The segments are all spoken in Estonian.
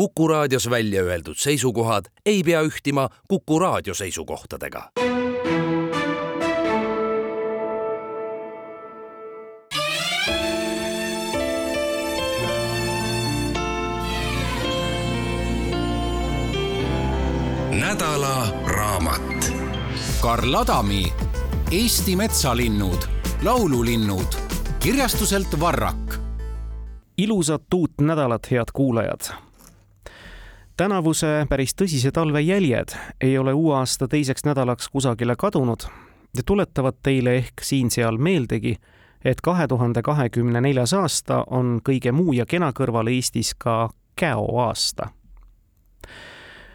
Kuku raadios välja öeldud seisukohad ei pea ühtima Kuku raadio seisukohtadega. nädala raamat. Karl Adami Eesti metsalinnud, laululinnud kirjastuselt Varrak. ilusat uut nädalat, head kuulajad tänavuse päris tõsise talve jäljed ei ole uue aasta teiseks nädalaks kusagile kadunud ja tuletavad teile ehk siin-seal meeldegi, et kahe tuhande kahekümne neljas aasta on kõige muu ja kena kõrval Eestis ka käoaasta.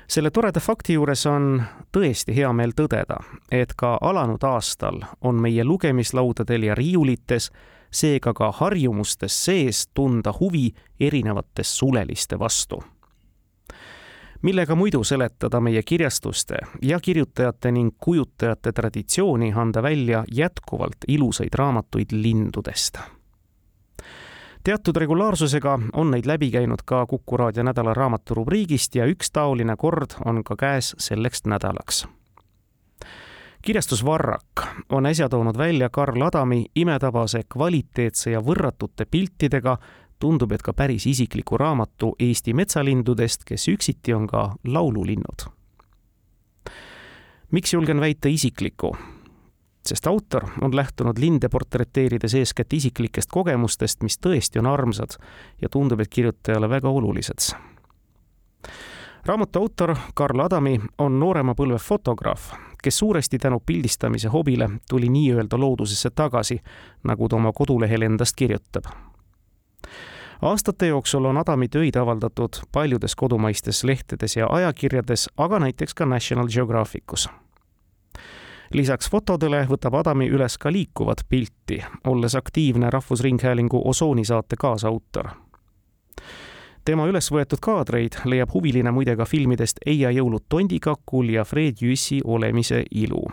selle toreda fakti juures on tõesti hea meel tõdeda, et ka alanud aastal on meie lugemislaudadel ja riiulites, seega ka harjumustes sees tunda huvi erinevate suleliste vastu millega muidu seletada meie kirjastuste ja kirjutajate ning kujutajate traditsiooni anda välja jätkuvalt ilusaid raamatuid lindudest. teatud regulaarsusega on neid läbi käinud ka Kuku raadio nädala raamatu rubriigist ja üks taoline kord on ka käes selleks nädalaks kirjastus Varrak on äsja toonud välja Karl Adami imetabase kvaliteetse ja võrratute piltidega tundub, et ka päris isikliku raamatu Eesti metsalindudest, kes üksiti on ka laululinnud. miks julgen väita isikliku? sest autor on lähtunud linde portreteerides eeskätt isiklikest kogemustest, mis tõesti on armsad ja tundub, et kirjutajale väga olulised. raamatu autor Karl Adami on noorema põlve fotograaf, kes suuresti tänu pildistamise hobile tuli nii-öelda loodusesse tagasi, nagu ta oma kodulehel endast kirjutab aastate jooksul on Adami töid avaldatud paljudes kodumaistes lehtedes ja ajakirjades, aga näiteks ka National Geographicus lisaks fotodele võtab Adami üles ka liikuvat pilti, olles aktiivne Rahvusringhäälingu Osooni saate kaasautor. tema üles võetud kaadreid leiab huviline muide ka filmidest Eia jõulud tondikakul ja Fred Jüssi Olemise ilu.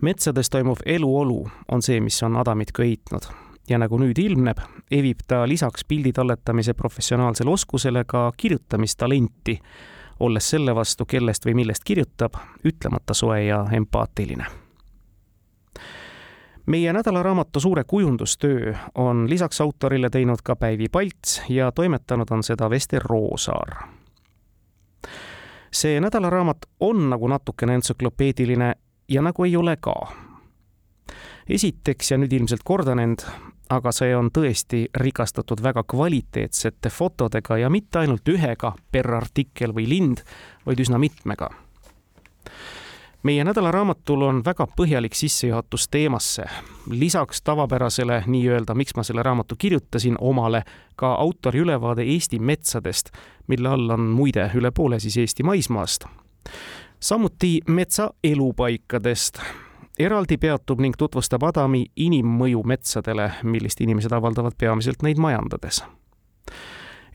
metsades toimuv eluolu on see, mis on Adamit köitnud ja nagu nüüd ilmneb, evib ta lisaks pildi talletamise professionaalsele oskusele ka kirjutamistalenti, olles selle vastu, kellest või millest kirjutab, ütlemata soe ja empaatiline. meie nädalaraamatu suure kujundustöö on lisaks autorile teinud ka Päivi Palts ja toimetanud on seda Vester Roosaar. see nädalaraamat on nagu natukene entsüklopeediline ja nagu ei ole ka esiteks, ja nüüd ilmselt kordan end, aga see on tõesti rikastatud väga kvaliteetsete fotodega ja mitte ainult ühega per artikkel või lind, vaid üsna mitmega. meie nädalaraamatul on väga põhjalik sissejuhatus teemasse. lisaks tavapärasele nii-öelda, miks ma selle raamatu kirjutasin, omale ka autori ülevaade Eesti metsadest, mille all on muide üle poole siis Eesti maismaast. samuti metsa elupaikadest eraldi peatub ning tutvustab Adami inimmõju metsadele, millist inimesed avaldavad peamiselt neid majandades.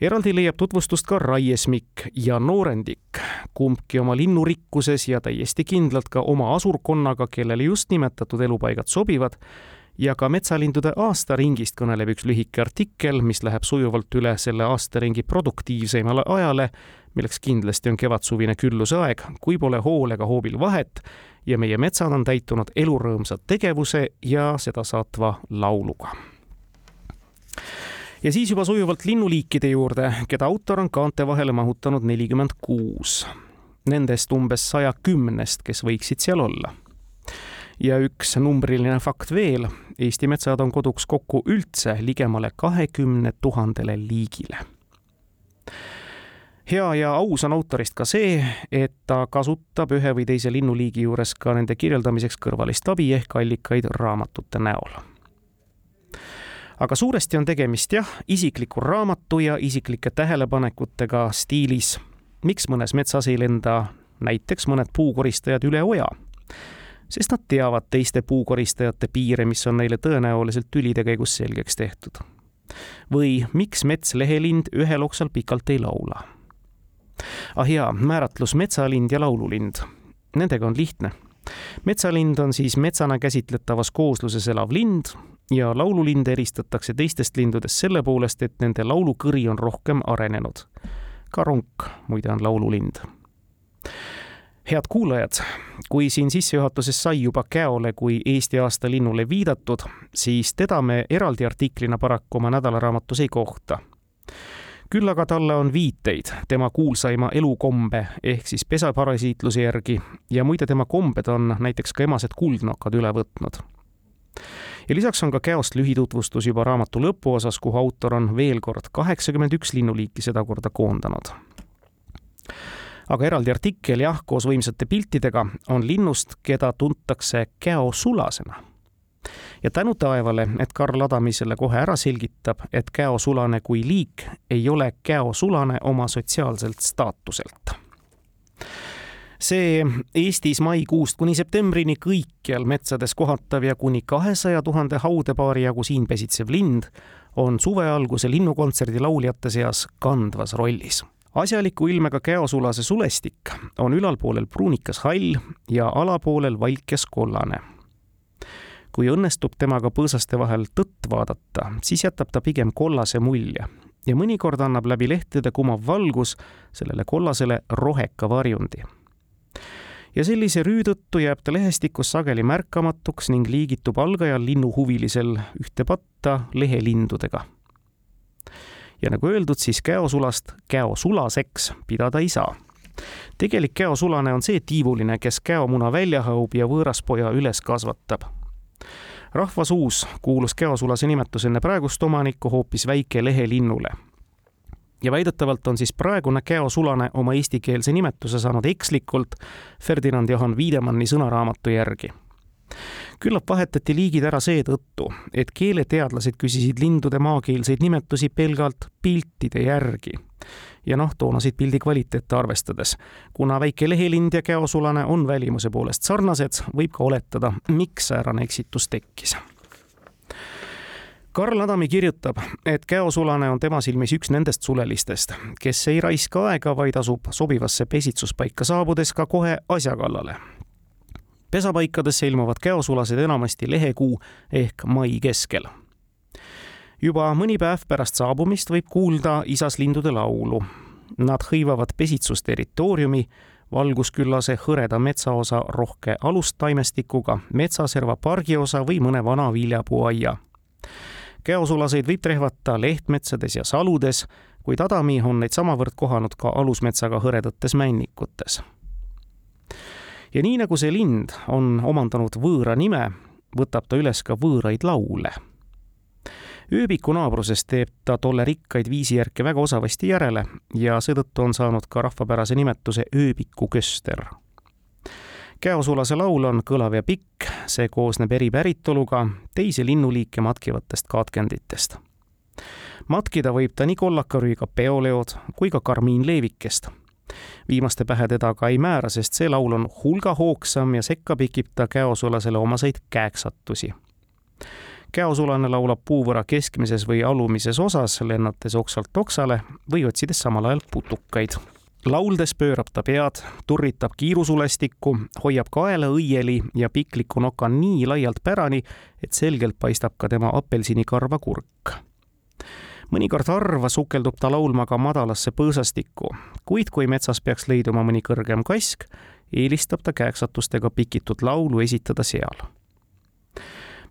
eraldi leiab tutvustust ka raiesmikk ja noorendik, kumbki oma linnurikkuses ja täiesti kindlalt ka oma asurkonnaga, kellele just nimetatud elupaigad sobivad, ja ka metsalindude aastaringist kõneleb üks lühike artikkel, mis läheb sujuvalt üle selle aastaringi produktiivseimale ajale, milleks kindlasti on kevadsuvine külluse aeg, kui pole hoolega hoobil vahet ja meie metsad on täitunud elurõõmsa tegevuse ja seda saatva lauluga. ja siis juba sujuvalt linnuliikide juurde, keda autor on kaante vahele mahutanud nelikümmend kuus. Nendest umbes saja kümnest, kes võiksid seal olla. ja üks numbriline fakt veel, Eesti metsad on koduks kokku üldse ligemale kahekümne tuhandele liigile hea ja aus on autorist ka see, et ta kasutab ühe või teise linnuliigi juures ka nende kirjeldamiseks kõrvalist abi ehk allikaid raamatute näol. aga suuresti on tegemist jah, isikliku raamatu ja isiklike tähelepanekutega stiilis, miks mõnes metsas ei lenda näiteks mõned puukoristajad üle oja sest nad teavad teiste puukoristajate piire, mis on neile tõenäoliselt tülide käigus selgeks tehtud. või miks metslehe-lind ühel oksal pikalt ei laula ah jaa, määratlus metsalind ja laululind. Nendega on lihtne. metsalind on siis metsana käsitletavas koosluses elav lind ja laululinde eristatakse teistest lindudest selle poolest, et nende laulukõri on rohkem arenenud. ka ronk muide on laululind. head kuulajad, kui siin sissejuhatuses sai juba käole kui Eesti aasta linnule viidatud, siis teda me eraldi artiklina paraku oma nädalaraamatus ei kohta küll aga talle on viiteid tema kuulsaima elukombe ehk siis pesaparasiitluse järgi ja muide, tema kombed on näiteks ka emased kuldnokad üle võtnud. ja lisaks on ka käost lühitutvustus juba raamatu lõpuosas, kuhu autor on veel kord kaheksakümmend üks linnuliiki sedakorda koondanud. aga eraldi artikkel jah, koos võimsate piltidega on linnust, keda tuntakse käosulasena ja tänu taevale, et Karl Adami selle kohe ära selgitab, et käosulane kui liik ei ole käosulane oma sotsiaalselt staatuselt see Eestis maikuust kuni septembrini kõikjal metsades kohatav ja kuni kahesaja tuhande haudepaari jagu siin pesitsev lind on suve alguse linnukontserdi lauljate seas kandvas rollis. asjaliku ilmega käosulase sulestik on ülalpoolel pruunikas hall ja alapoolel valkes kollane kui õnnestub temaga põõsaste vahel tõtt vaadata, siis jätab ta pigem kollase mulje ja mõnikord annab läbi lehtede kumav valgus sellele kollasele roheka varjundi. ja sellise rüü tõttu jääb ta lehestikus sageli märkamatuks ning liigitub algajal linnuhuvilisel ühte patta lehelindudega. ja nagu öeldud, siis käosulast käosulaseks pidada ei saa tegelik käosulane on see tiivuline, kes käomuna välja haub ja võõraspoja üles kasvatab rahvasuus kuulus käosulase nimetus enne praegust omanikku hoopis väikelehelinnule. ja väidetavalt on siis praegune käosulane oma eestikeelse nimetuse saanud ekslikult Ferdinand Johann Wiedemanni sõnaraamatu järgi küllap vahetati liigid ära seetõttu, et keeleteadlased küsisid lindude maakeelseid nimetusi pelgalt piltide järgi ja noh, toonaseid pildi kvaliteete arvestades. kuna väike lehelind ja käosulane on välimuse poolest sarnased, võib ka oletada, miks säärane eksitus tekkis. Karl Adami kirjutab, et käosulane on tema silmis üks nendest sulelistest, kes ei raiska aega, vaid asub sobivasse pesitsuspaika saabudes ka kohe asja kallale. pesapaikadesse ilmuvad käosulased enamasti lehekuu ehk mai keskel juba mõni päev pärast saabumist võib kuulda isaslindude laulu. Nad hõivavad pesitsusterritooriumi, valgusküllase hõreda metsaosa rohke alustaimestikuga, metsaserva pargiosa või mõne vana viljapuuaia. käosulaseid võib trehvata lehtmetsades ja saludes, kuid Adami on neid samavõrd kohanud ka alusmetsaga hõredates männikutes. ja nii nagu see lind on omandanud võõra nime, võtab ta üles ka võõraid laule ööbiku naabruses teeb ta tolle rikkaid viisijärke väga osavasti järele ja seetõttu on saanud ka rahvapärase nimetuse ööbiku köster. käosulase laul on kõlav ja pikk, see koosneb eri päritoluga teisi linnuliike matkivatest kaatkenditest. matkida võib ta nii kollakarüüga peoleod kui ka karmiinleevikest viimaste pähe teda ka ei määra, sest see laul on hulga hoogsam ja sekka pikib ta käosulasele omaseid kääksatusi käosulane laulab puuvõra keskmises või alumises osas, lennates oksalt oksale või otsides samal ajal putukaid lauldes pöörab ta pead, turritab kiirusulestikku, hoiab kaela õieli ja pikliku noka nii laialt pärani, et selgelt paistab ka tema apelsinikarva kurk. mõnikord harva sukeldub ta laulma ka madalasse põõsastikku, kuid kui metsas peaks leiduma mõni kõrgem kask, eelistab ta käeksatustega pikitud laulu esitada seal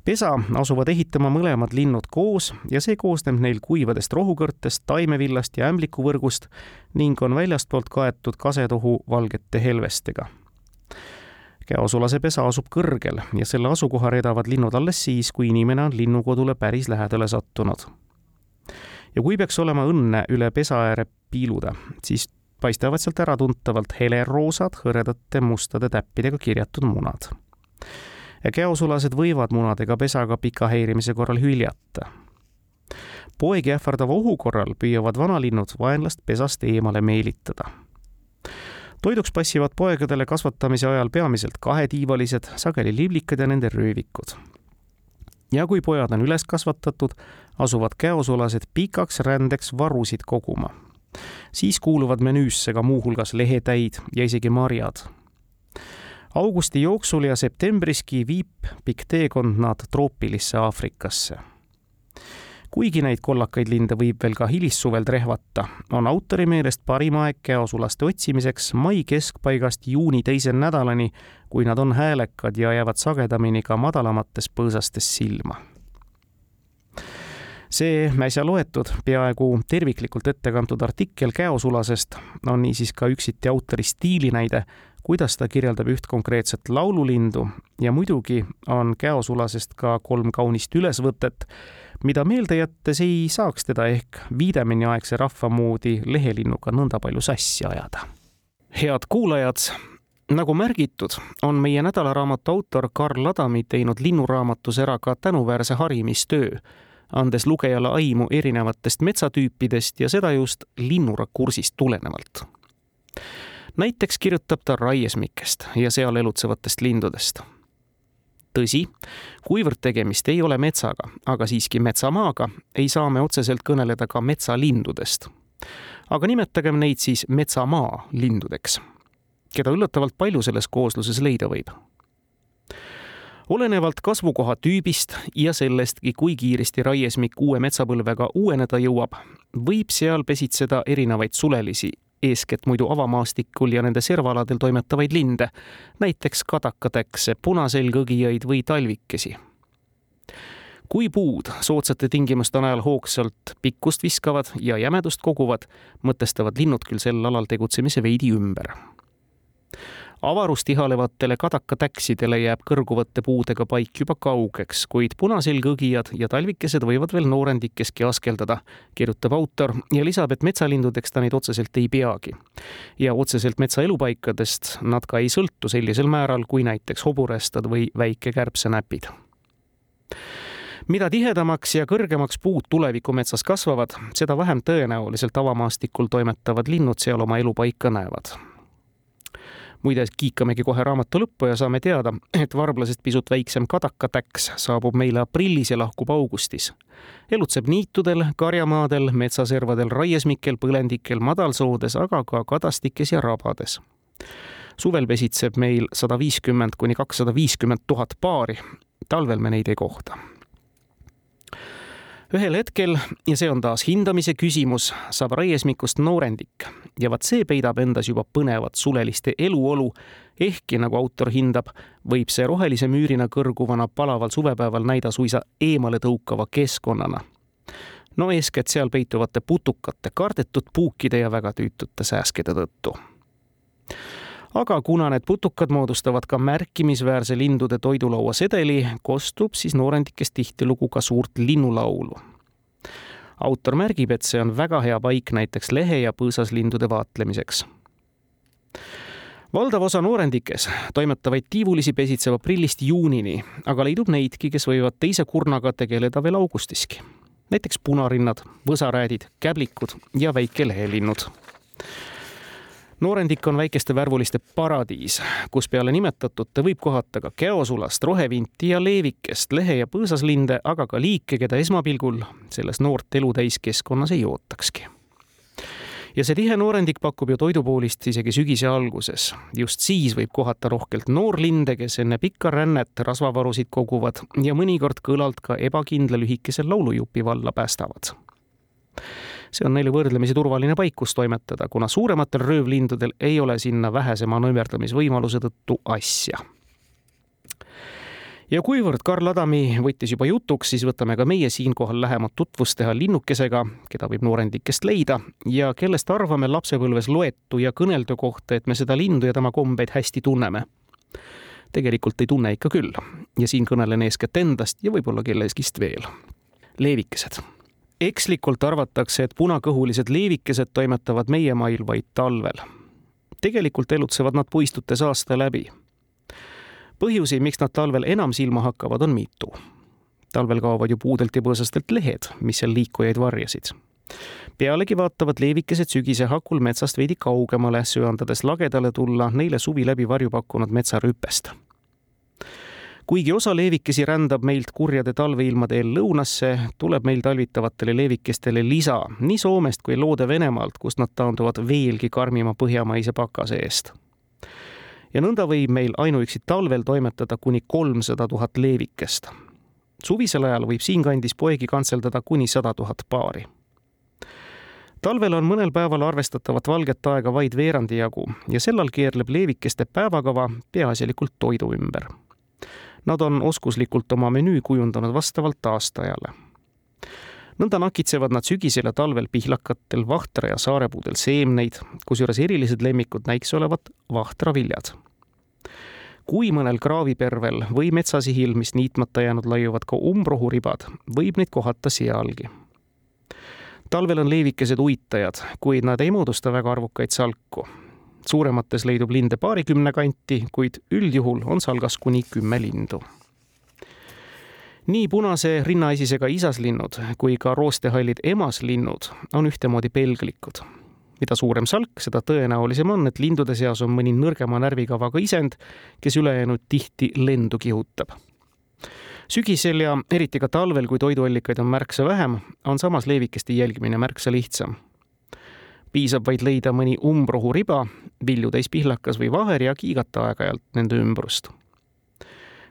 pesa asuvad ehitama mõlemad linnud koos ja see koosneb neil kuivadest rohukõrtest, taimevillast ja ämblikuvõrgust ning on väljastpoolt kaetud kasetohu valgete helvestega. käosulase pesa asub kõrgel ja selle asukoha redavad linnud alles siis, kui inimene on linnukodule päris lähedale sattunud. ja kui peaks olema õnne üle pesa ääre piiluda, siis paistavad sealt äratuntavalt heleroosad hõredate mustade täppidega kirjatud munad ja käosulased võivad munadega pesaga pika häirimise korral hüljata. poegi ähvardava ohu korral püüavad vanalinnud vaenlast pesast eemale meelitada. toiduks passivad poegadele kasvatamise ajal peamiselt kahetiivalised, sageli liblikad ja nende röövikud. ja kui pojad on üles kasvatatud, asuvad käosulased pikaks rändeks varusid koguma siis kuuluvad menüüsse ka muuhulgas lehetäid ja isegi marjad augusti jooksul ja septembriski viib pikk teekond nad troopilisse Aafrikasse. kuigi neid kollakaid linde võib veel ka hilissuvel trehvata, on autori meelest parim aeg käosulaste otsimiseks mai keskpaigast juuni teise nädalani, kui nad on häälekad ja jäävad sagedamini ka madalamates põõsastes silma see äsja loetud, peaaegu terviklikult ette kantud artikkel käosulasest on niisiis ka üksiti autori stiilinäide, kuidas ta kirjeldab üht konkreetset laululindu ja muidugi on käosulasest ka kolm kaunist ülesvõtet, mida meelde jättes ei saaks teda ehk Viidemini aegse rahva moodi lehelinnuga nõnda palju sassi ajada. head kuulajad, nagu märgitud, on meie nädalaraamatu autor Karl Adami teinud linnuraamatus ära ka tänuväärse harimistöö andes lugejale aimu erinevatest metsatüüpidest ja seda just linnurakursist tulenevalt. Näiteks kirjutab ta raiesmikest ja seal elutsevatest lindudest. tõsi, kuivõrd tegemist ei ole metsaga, aga siiski metsamaaga, ei saa me otseselt kõneleda ka metsalindudest. aga nimetagem neid siis metsamaa lindudeks, keda üllatavalt palju selles koosluses leida võib olenevalt kasvukoha tüübist ja sellestki, kui kiiresti raiesmik uue metsapõlvega uueneda jõuab, võib seal pesitseda erinevaid sulelisi, eeskätt muidu avamaastikul ja nende servaaladel toimetavaid linde, näiteks kadakatäkse, punaselgõgijaid või talvikesi. Kui puud soodsate tingimuste najal hoogsalt pikkust viskavad ja jämedust koguvad, mõtestavad linnud küll sel alal tegutsemise veidi ümber avarust ihalevatele kadakatäksidele jääb kõrguvate puudega paik juba kaugeks, kuid punaselgõgijad ja talvikesed võivad veel noorendikeski askeldada, kirjutab autor ja lisab, et metsalindudeks ta neid otseselt ei peagi. ja otseselt metsa elupaikadest nad ka ei sõltu sellisel määral kui näiteks hoburestad või väikekärbsenäpid mida tihedamaks ja kõrgemaks puud tulevikumetsas kasvavad, seda vähem tõenäoliselt avamaastikul toimetavad linnud seal oma elupaika näevad muide, kiikamegi kohe raamatu lõppu ja saame teada, et varblasest pisut väiksem kadakatäks saabub meile aprillis ja lahkub augustis. elutseb niitudel, karjamaadel, metsaservadel, raiesmikel, põlendikel, madalsoodes, aga ka kadastikes ja rabades. suvel pesitseb meil sada viiskümmend kuni kakssada viiskümmend tuhat paari, talvel me neid ei kohta ühel hetkel, ja see on taas hindamise küsimus, saab raiesmikust noorendik ja vaat see peidab endas juba põnevat suleliste eluolu, ehkki nagu autor hindab, võib see rohelise müürina kõrguvana palaval suvepäeval näida suisa eemale tõukava keskkonnana. no eeskätt seal peituvate putukate, kardetud puukide ja väga tüütute sääskede tõttu aga kuna need putukad moodustavad ka märkimisväärse lindude toidulaua sedeli, kostub siis noorendikest tihtilugu ka suurt linnulaulu. autor märgib, et see on väga hea paik näiteks lehe- ja põõsaslindude vaatlemiseks valdav osa noorendikes toimetavaid tiivulisi pesitseb aprillist juunini, aga leidub neidki, kes võivad teise kurnaga tegeleda veel augustiski. näiteks punarinnad, võsaräädid, käblikud ja väikelehelinnud noorendik on väikeste värvuliste paradiis, kus peale nimetatute võib kohata ka käosulast, rohevinti ja leevikest, lehe- ja põõsaslinde, aga ka liike, keda esmapilgul selles noort elutäis keskkonnas ei ootakski. ja see tihe noorendik pakub ju toidupoolist isegi sügise alguses. just siis võib kohata rohkelt noorlinde, kes enne pikka rännet rasvavarusid koguvad ja mõnikord kõlalt ka ebakindla lühikese laulujupi valla päästavad see on neile võrdlemisi turvaline paik, kus toimetada, kuna suurematel röövlindudel ei ole sinna vähesema nõimerdamisvõimaluse tõttu asja ja kuivõrd Karl Adami võttis juba jutuks, siis võtame ka meie siinkohal lähemat tutvust teha linnukesega, keda võib noorendikest leida ja kellest arvame lapsepõlves loetu ja kõneldu kohta, et me seda lindu ja tema kombeid hästi tunneme. tegelikult ei tunne ikka küll ja siin kõnelen eeskätt endast ja võib-olla kellestki veel. leevikesed ekslikult arvatakse, et punakõhulised leevikesed toimetavad meie mail vaid talvel. tegelikult elutsevad nad puistutes aasta läbi. põhjusi, miks nad talvel enam silma hakkavad, on mitu. talvel kaovad ju puudelt ja põõsastelt lehed, mis seal liikujaid varjasid. pealegi vaatavad leevikesed sügise hakul metsast veidi kaugemale, söandades lagedale tulla neile suvi läbi varju pakkunud metsarüpest kuigi osa leevikesi rändab meilt kurjade talveilmade eel lõunasse, tuleb meil talvitavatele leevikestele lisa nii Soomest kui Loode-Venemaalt, kust nad taanduvad veelgi karmima põhjamaise pakase eest. ja nõnda võib meil ainuüksi talvel toimetada kuni kolmsada tuhat leevikest. suvisel ajal võib siinkandis poegi kantseldada kuni sada tuhat paari. talvel on mõnel päeval arvestatavat valget aega vaid veerandi jagu ja sellal keerleb leevikeste päevakava peaasjalikult toidu ümber. Nad on oskuslikult oma menüü kujundanud vastavalt aastaajale nõnda nakitsevad nad sügisel ja talvel pihlakatel, vahtra ja saarepuudel seemneid, kusjuures erilised lemmikud näiks olevat vahtraviljad. kui mõnel kraavipervel või metsasihil, mis niitmata jäänud, laiuvad ka umbrohuribad, võib neid kohata sealgi. talvel on leevikesed uitajad, kuid nad ei moodusta väga arvukaid salku. Suuremates leidub linde paarikümne kanti, kuid üldjuhul on salgas kuni kümme lindu nii punase rinnaesisega isaslinnud kui ka roostehallid emaslinnud on ühtemoodi pelglikud. mida suurem salk, seda tõenäolisem on, et lindude seas on mõni nõrgema närvikavaga isend, kes ülejäänud tihti lendu kihutab. sügisel ja eriti ka talvel, kui toiduallikaid on märksa vähem, on samas leevikeste jälgimine märksa lihtsam piisab vaid leida mõni umbrohuriba, viljutäis pihlakas või vaher ja kiigata aeg-ajalt nende ümbrust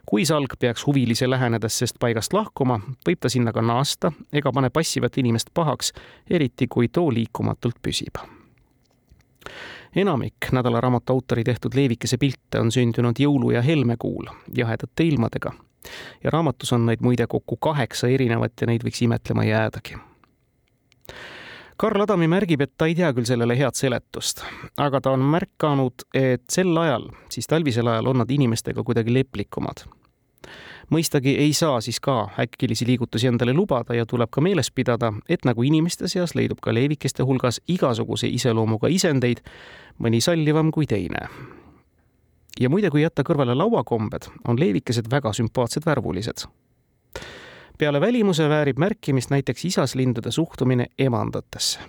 kui salk peaks huvilise lähenedes sest paigast lahkuma, võib ta sinna ka naasta ega pane passivat inimest pahaks, eriti kui too liikumatult püsib. enamik nädalaraamatu autori tehtud leevikese pilte on sündinud jõulu- ja helmekuul jahedate ilmadega ja raamatus on neid muide kokku kaheksa erinevat ja neid võiks imetlema jäädagi Karl Adami märgib, et ta ei tea küll sellele head seletust, aga ta on märganud, et sel ajal, siis talvisel ajal on nad inimestega kuidagi leplikumad. mõistagi ei saa siis ka äkilisi liigutusi endale lubada ja tuleb ka meeles pidada, et nagu inimeste seas leidub ka leevikeste hulgas igasuguse iseloomuga isendeid, mõni sallivam kui teine. ja muide, kui jätta kõrvale lauakombed, on leevikesed väga sümpaatsed värvulised peale välimuse väärib märkimist näiteks isaslindude suhtumine emandatesse.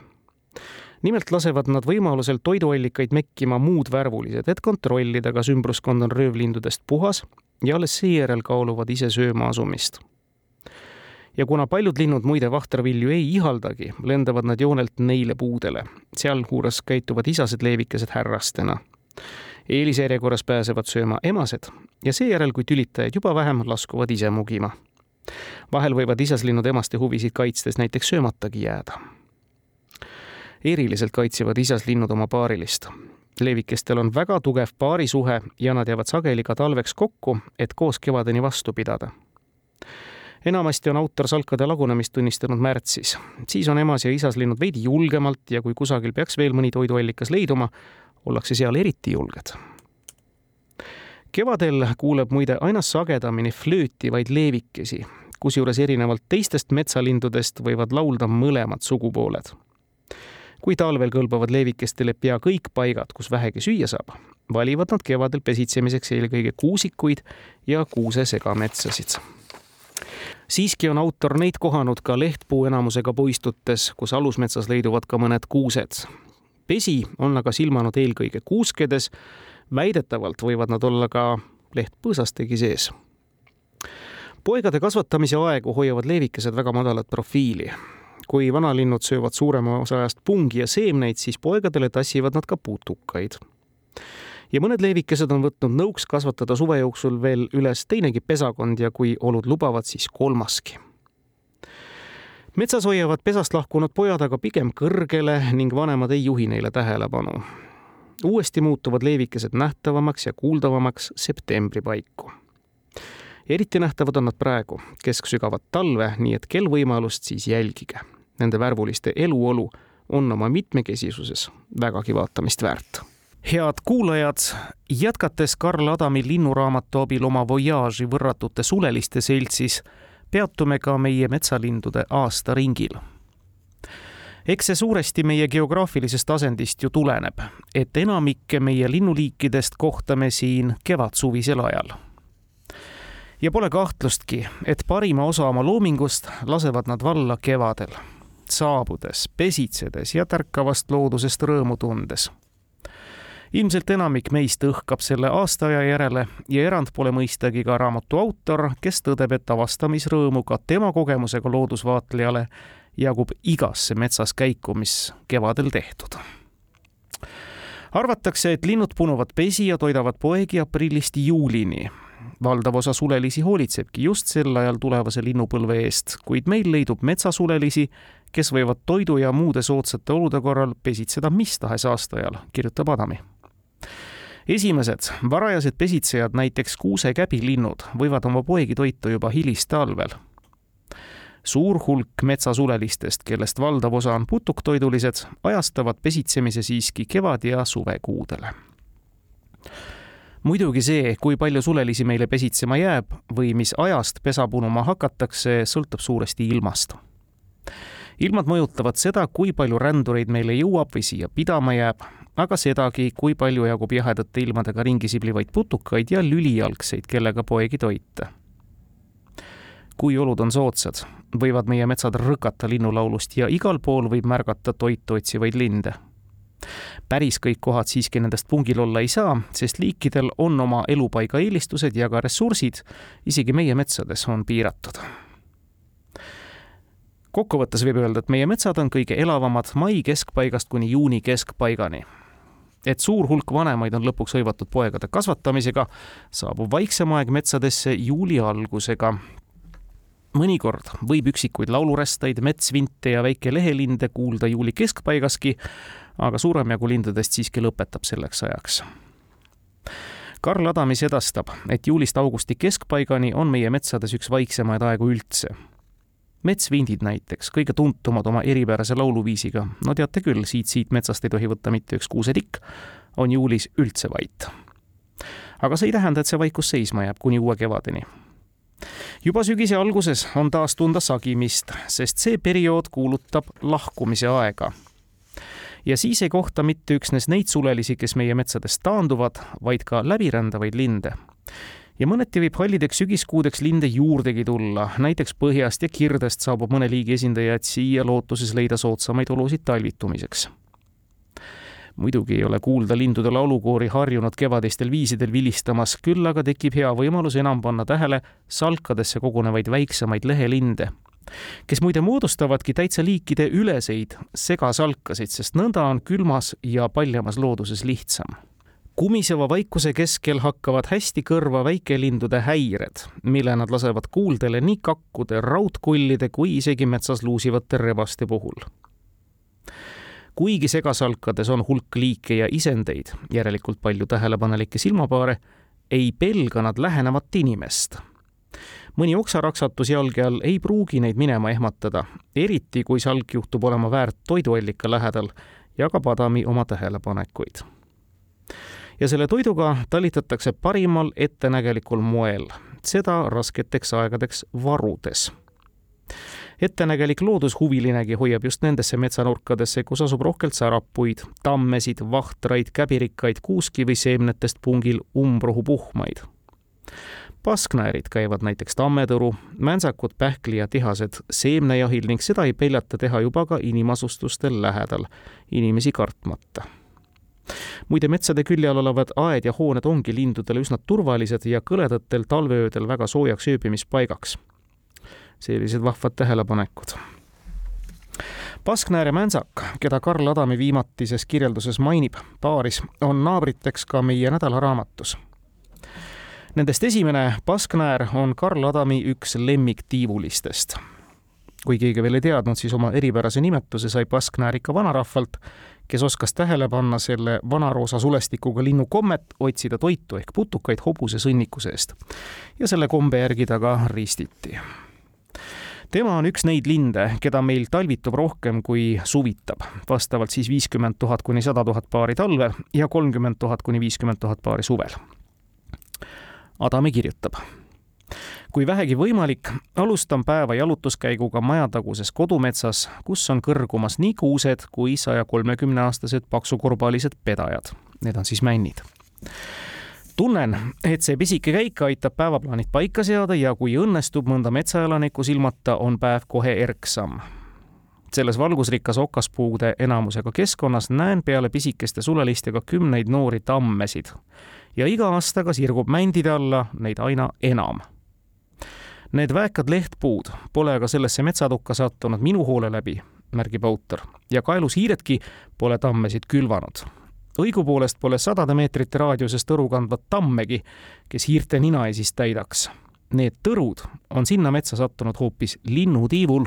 nimelt lasevad nad võimalusel toiduallikaid mekkima muud värvulised, et kontrollida, kas ümbruskond on röövlindudest puhas ja alles seejärel kaaluvad ise sööma asumist. ja kuna paljud linnud muide vahtravilju ei ihaldagi, lendavad nad joonelt neile puudele, sealjuures käituvad isased leevikesed härrastena eelisjärjekorras pääsevad sööma emased ja seejärel, kui tülitajaid juba vähem, laskuvad ise mugima vahel võivad isaslinnud emaste huvisid kaitstes näiteks söömatagi jääda. eriliselt kaitsevad isaslinnud oma paarilist. leevikestel on väga tugev paarisuhe ja nad jäävad sageli ka talveks kokku, et koos kevadeni vastu pidada enamasti on autor salkade lagunemist tunnistanud märtsis. siis on emas ja isaslinnud veidi julgemalt ja kui kusagil peaks veel mõni toiduallikas leiduma, ollakse seal eriti julged kevadel kuuleb muide aina sagedamini flöötivaid leevikesi, kusjuures erinevalt teistest metsalindudest võivad laulda mõlemad sugupooled. kui talvel kõlbavad leevikestele pea kõik paigad, kus vähegi süüa saab, valivad nad kevadel pesitsemiseks eelkõige kuusikuid ja kuusesegametsasid siiski on autor neid kohanud ka lehtpuu enamusega puistutes, kus alusmetsas leiduvad ka mõned kuused. pesi on aga silmanud eelkõige kuuskedes väidetavalt võivad nad olla ka lehtpõõsastegi sees. poegade kasvatamise aegu hoiavad leevikesed väga madalat profiili. kui vanalinnud söövad suurema osa ajast pungi ja seemneid, siis poegadele tassivad nad ka putukaid ja mõned leevikesed on võtnud nõuks kasvatada suve jooksul veel üles teinegi pesakond ja kui olud lubavad, siis kolmaski. metsas hoiavad pesast lahkunud pojad aga pigem kõrgele ning vanemad ei juhi neile tähelepanu uuesti muutuvad leevikesed nähtavamaks ja kuuldavamaks septembri paiku. eriti nähtavad on nad praegu, kesksügavat talve, nii et kel võimalust, siis jälgige. Nende värvuliste eluolu on oma mitmekesisuses vägagi vaatamist väärt head kuulajad, jätkates Karl Adami linnuraamatu abil oma voyaaži võrratute suleliste seltsis, peatume ka meie metsalindude aastaringil eks see suuresti meie geograafilisest asendist ju tuleneb, et enamikke meie linnuliikidest kohtame siin kevadsuvisel ajal. ja pole kahtlustki, et parima osa oma loomingust lasevad nad valla kevadel, saabudes, pesitsedes ja tärkavast loodusest rõõmu tundes ilmselt enamik meist õhkab selle aastaaja järele ja erand pole mõistagi ka raamatu autor, kes tõdeb, et avastamisrõõmu ka tema kogemusega loodusvaatlejale jagub igasse metsas käiku, mis kevadel tehtud. arvatakse, et linnud punuvad pesi ja toidavad poegi aprillist juulini. valdav osa sulelisi hoolitsebki just sel ajal tulevase linnupõlve eest, kuid meil leidub metsasulelisi, kes võivad toidu ja muude soodsate olude korral pesitseda mis tahes aastaajal, kirjutab Adami esimesed varajased pesitsejad, näiteks kuusekäbilinnud, võivad oma poegi toita juba hilistalvel. Suur hulk metsasulelistest, kellest valdav osa on putuktoidulised, ajastavad pesitsemise siiski kevad- ja suvekuudele. muidugi see, kui palju sulelisi meile pesitsema jääb või mis ajast pesa punuma hakatakse, sõltub suuresti ilmast ilmad mõjutavad seda, kui palju rändureid meile jõuab või siia pidama jääb, aga sedagi, kui palju jagub jahedate ilmadega ringi siblivaid putukaid ja lülijalgseid, kellega poegi toita. Kui olud on soodsad, võivad meie metsad rõkata linnulaulust ja igal pool võib märgata toitu otsivaid linde. päris kõik kohad siiski nendest pungil olla ei saa, sest liikidel on oma elupaiga eelistused ja ka ressursid, isegi meie metsades, on piiratud kokkuvõttes võib öelda, et meie metsad on kõige elavamad mai keskpaigast kuni juuni keskpaigani et suur hulk vanemaid on lõpuks hõivatud poegade kasvatamisega, saabub vaiksem aeg metsadesse juuli algusega. Mõnikord võib üksikuid laulurästaid, metsvinte ja väikelehelinde kuulda juuli keskpaigaski, aga suurem jagu lindudest siiski lõpetab selleks ajaks. Karl Adamis edastab, et juulist augusti keskpaigani on meie metsades üks vaiksemaid aegu üldse metsvindid näiteks, kõige tuntumad oma eripärase lauluviisiga, no teate küll, siit-siit metsast ei tohi võtta mitte üks kuusetikk, on juulis üldse vait. aga see ei tähenda, et see vaikus seisma jääb kuni uue kevadeni. Juba sügise alguses on taas tunda sagimist, sest see periood kuulutab lahkumise aega. Ja siis ei kohta mitte üksnes neid sulelisi, kes meie metsadest taanduvad, vaid ka läbirändavaid linde. Ja mõneti võib hallideks sügiskuudeks linde juurdegi tulla, näiteks põhjast ja kirdest saabub mõne liigi esindajad siia lootuses leida soodsamaid olusid talvitumiseks. Muidugi ei ole kuulda lindude laulukoori harjunud kevadistel viisidel vilistamas, küll aga tekib hea võimalus enam panna tähele salkadesse kogunevaid väiksemaid lehelinde kes muide moodustavadki täitsa liikide üleseid segasalkasid, sest nõnda on külmas ja paljamas looduses lihtsam kumiseva vaikuse keskel hakkavad hästi kõrva väikelindude häired, mille nad lasevad kuuldele nii kakkude, raudkullide kui isegi metsas luusivate rebaste puhul. Kuigi segasalkades on hulk liike ja isendeid, järelikult palju tähelepanelikke silmapaare, ei pelga nad lähenevat inimest. mõni oksaraksatus jalge all ei pruugi neid minema ehmatada, eriti kui salk juhtub olema väärt toiduallika lähedal, jagab Adami oma tähelepanekuid ja selle toiduga talitatakse parimal ettenägelikul moel, seda rasketeks aegadeks varudes ettenägelik loodushuvilinegi hoiab just nendesse metsanurkadesse, kus asub rohkelt särapuid, tammesid, vahtraid, käbirikkaid, kuuski või seemnetest pungil umbrohupuhmaid. pasknäärid käivad näiteks tammetõru, mäntsakud, pähkli ja tihased seemnejahil ning seda ei peljata teha juba ka inimasustustel lähedal, inimesi kartmata muide, metsade külje all olevad aed ja hooned ongi lindudele üsna turvalised ja kõledatel talveöödel väga soojaks ööbimispaigaks. Sellised vahvad tähelepanekud. Pasknäär ja Mäntsak, keda Karl Adami viimatises kirjelduses mainib paaris, on naabriteks ka meie nädalaraamatus Nendest esimene, Pasknäär, on Karl Adami üks lemmiktiivulistest. kui keegi veel ei teadnud, siis oma eripärase nimetuse sai Pasknäär ikka vanarahvalt kes oskas tähele panna selle vanaroosa sulestikuga linnu kommet otsida toitu ehk putukaid hobuse sõnniku seest. ja selle kombe järgi ta ka ristiti. Tema on üks neid linde, keda meil talvitub rohkem kui suvitab, vastavalt siis viiskümmend tuhat kuni sada tuhat paari talvel ja kolmkümmend tuhat kuni viiskümmend tuhat paari suvel. Adame kirjutab kui vähegi võimalik, alustan päeva jalutuskäiguga majataguses kodumetsas, kus on kõrgumas nii kuused kui saja kolmekümne aastased paksukurbalised pedajad. Need on siis männid tunnen, et see pisike käik aitab päevaplaanid paika seada ja kui õnnestub mõnda metsaelanikku silmata, on päev kohe erksam. selles valgusrikas okaspuude enamusega keskkonnas näen peale pisikeste sulelistega kümneid noori tammesid ja iga aastaga sirgub mändide alla neid aina enam Need väekad lehtpuud pole aga sellesse metsatukka sattunud minu hoole läbi, märgib autor, ja kaelushiiredki pole tammesid külvanud. Õigupoolest pole sadade meetrite raadiuses tõru kandvat tammegi, kes hiirte nina ees täidaks. Need tõrud on sinna metsa sattunud hoopis linnutiivul.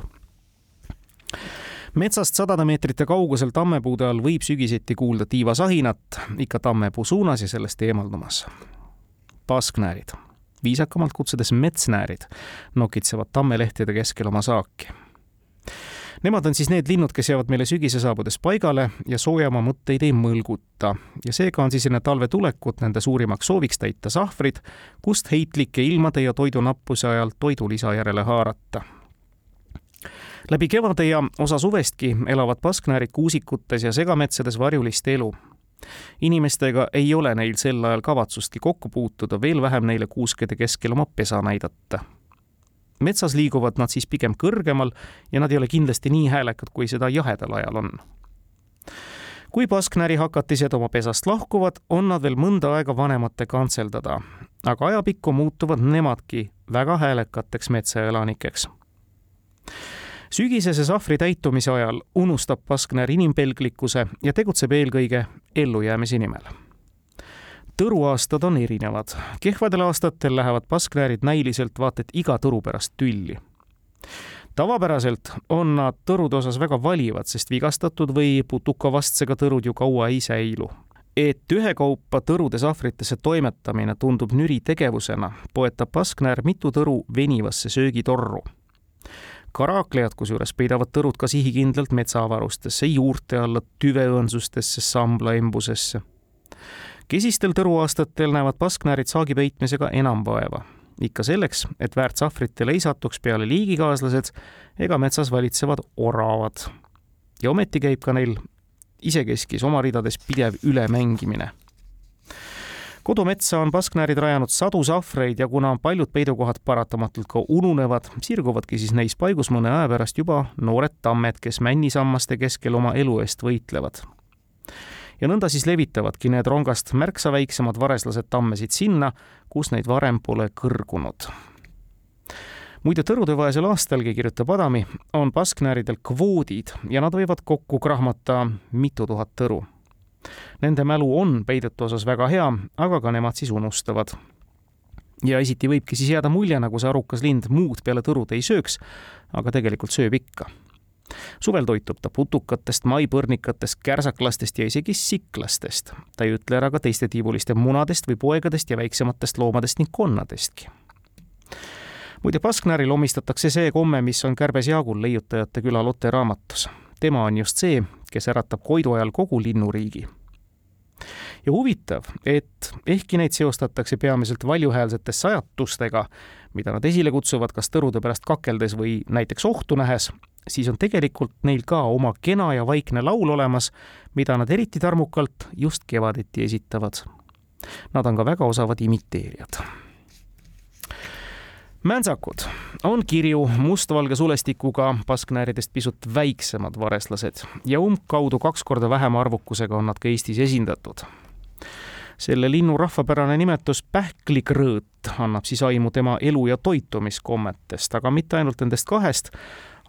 metsast sadade meetrite kaugusel tammepuude all võib sügiseti kuulda tiivasahinat ikka tammepuu suunas ja sellest eemaldumas. pasknäärid, viisakamalt kutsudes metsnäärid, nokitsevad tammelehtede keskel oma saaki Nemad on siis need linnud, kes jäävad meile sügise saabudes paigale ja soojamaa mõtteid ei mõlguta. ja seega on siis enne talve tulekut nende suurimaks sooviks täita sahvrid, kust heitlike ilmade ja toidunappuse ajal toidulisa järele haarata läbi kevade ja osa suvestki elavad pasknäärid kuusikutes ja segametsades varjulist elu. inimestega ei ole neil sel ajal kavatsustki kokku puutuda, veel vähem neile kuuskede keskel oma pesa näidata metsas liiguvad nad siis pigem kõrgemal ja nad ei ole kindlasti nii häälekad, kui seda jahedal ajal on. kui pasknärihakatised oma pesast lahkuvad, on nad veel mõnda aega vanemate kantseldada, aga ajapikku muutuvad nemadki väga häälekateks metsaelanikeks sügisese sahvri täitumise ajal unustab pasknär inimpelglikkuse ja tegutseb eelkõige ellujäämise nimel tõruaastad on erinevad. kehvadel aastatel lähevad paskläärid näiliselt vaat et iga tõru pärast tülli. tavapäraselt on nad tõrude osas väga valivad, sest vigastatud või putukavastsega tõrud ju kaua ei säilu et ühekaupa tõrude sahvritesse toimetamine tundub nüri tegevusena, poetab pasknäär mitu tõru venivasse söögitorru. karaklejad kusjuures peidavad tõrud ka sihikindlalt metsaavarustesse, juurte alla, tüveõõnsustesse, samblaembusesse kesistel tõruaastatel näevad pasknäärid saagi peitmisega enam vaeva. ikka selleks, et väärt sahvritele ei satuks peale liigikaaslased ega metsas valitsevad oravad. ja ometi käib ka neil isekeskis oma ridades pidev ülemängimine kodumetsa on pasknäärid rajanud sadu sahvreid ja kuna paljud peidukohad paratamatult ka ununevad, sirguvadki siis neis paigus mõne aja pärast juba noored tammed, kes männisammaste keskel oma elu eest võitlevad ja nõnda siis levitavadki need rongast märksa väiksemad vareslased tammesid sinna, kus neid varem pole kõrgunud. muide, tõrudevaesel aastalgi, kirjutab Adami, on pasknääridel kvoodid ja nad võivad kokku krahmata mitu tuhat tõru. Nende mälu on peidetu osas väga hea, aga ka nemad siis unustavad ja esiti võibki siis jääda mulje, nagu see arukas lind muud peale tõrud ei sööks, aga tegelikult sööb ikka suvel toitub ta putukatest, maipõrnikatest, kärsaklastest ja isegi siklastest. ta ei ütle ära ka teiste tiibuliste munadest või poegadest ja väiksematest loomadest ning konnadestki. muide, Basknäril omistatakse see komme, mis on Kärbes Jaagul leiutajate küla Lotte raamatus. tema on just see, kes äratab Koidu ajal kogu linnuriigi ja huvitav, et ehkki neid seostatakse peamiselt valjuhäälsete sajatustega, mida nad esile kutsuvad kas tõrude pärast kakeldes või näiteks ohtu nähes, siis on tegelikult neil ka oma kena ja vaikne laul olemas, mida nad eriti tarmukalt just kevadeti esitavad. Nad on ka väga osavad imiteerijad. Mäntsakud on kirju mustvalge sulestikuga pasknääridest pisut väiksemad vareslased ja umbkaudu kaks korda vähema arvukusega on nad ka Eestis esindatud selle linnu rahvapärane nimetus pähklikrõõt annab siis aimu tema elu- ja toitumiskommetest, aga mitte ainult nendest kahest.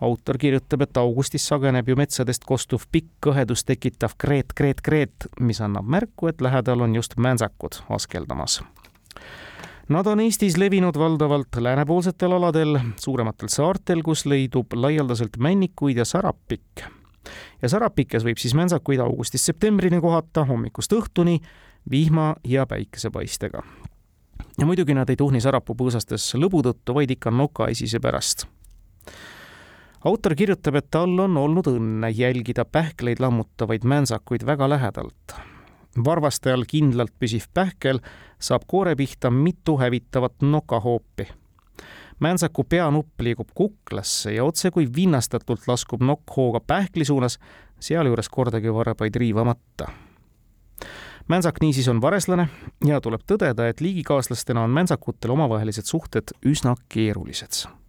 Autor kirjutab, et augustis sageneb ju metsadest kostuv pikk kõhedust tekitav kreet, kreet, kreet, mis annab märku, et lähedal on just mäntsakud askeldamas. Nad on Eestis levinud valdavalt läänepoolsetel aladel, suurematel saartel, kus leidub laialdaselt männikuid ja sarapikke ja sarapikes võib siis mäntsakuid augustist septembrini kohata hommikust õhtuni vihma ja päikesepaistega. ja muidugi nad ei tuhni sarapuu põõsastes lõbu tõttu, vaid ikka nokaesise pärast. Autor kirjutab, et tal on olnud õnne jälgida pähkleid lammutavaid mäntsakuid väga lähedalt. varvaste all kindlalt püsiv pähkel saab koore pihta mitu hävitavat nokahoopi mäntsaku peanupp liigub kuklasse ja otse kui vinnastatult laskub nokk hooga pähkli suunas, sealjuures kordagi varbaid riivamata Mäntsak niisiis on vareslane ja tuleb tõdeda, et liigikaaslastena on mäntsakutel omavahelised suhted üsna keerulised.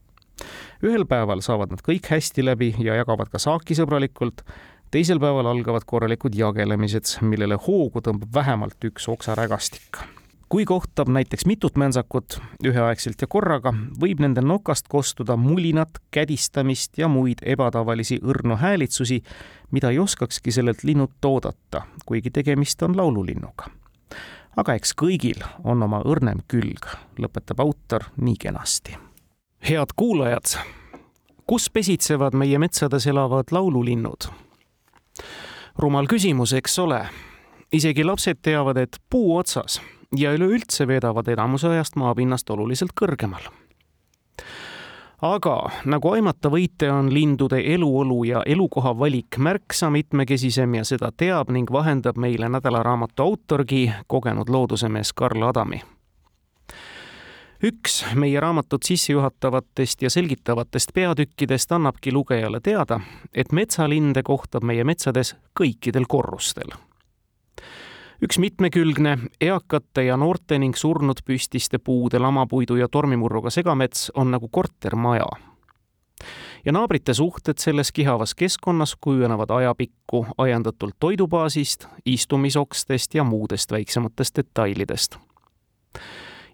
Ühel päeval saavad nad kõik hästi läbi ja jagavad ka saaki sõbralikult, teisel päeval algavad korralikud jagelemised, millele hoogu tõmbab vähemalt üks oksarägastik. kui kohtab näiteks mitut mänsakut üheaegselt ja korraga, võib nende nokast kostuda mulinat, kädistamist ja muid ebatavalisi õrnu häälitsusi, mida ei oskakski sellelt linnult oodata, kuigi tegemist on laululinnuga. aga eks kõigil on oma õrnem külg, lõpetab autor nii kenasti. Head kuulajad, kus pesitsevad meie metsades elavad laululinnud? rumal küsimus, eks ole. isegi lapsed teavad, et puu otsas ja üleüldse veedavad enamuse ajast maapinnast oluliselt kõrgemal. aga nagu aimata võite, on lindude eluolu ja elukoha valik märksa mitmekesisem ja seda teab ning vahendab meile nädalaraamatu autorgi, kogenud loodusemees Karl Adami üks meie raamatut sissejuhatavatest ja selgitavatest peatükkidest annabki lugejale teada, et metsalinde kohtab meie metsades kõikidel korrustel üks mitmekülgne, eakate ja noorte ning surnud püstiste puude, lamapuidu ja tormimurruga segamets on nagu kortermaja. ja naabrite suhted selles kihavas keskkonnas kujunevad ajapikku ajendatult toidubaasist, istumisokstest ja muudest väiksematest detailidest.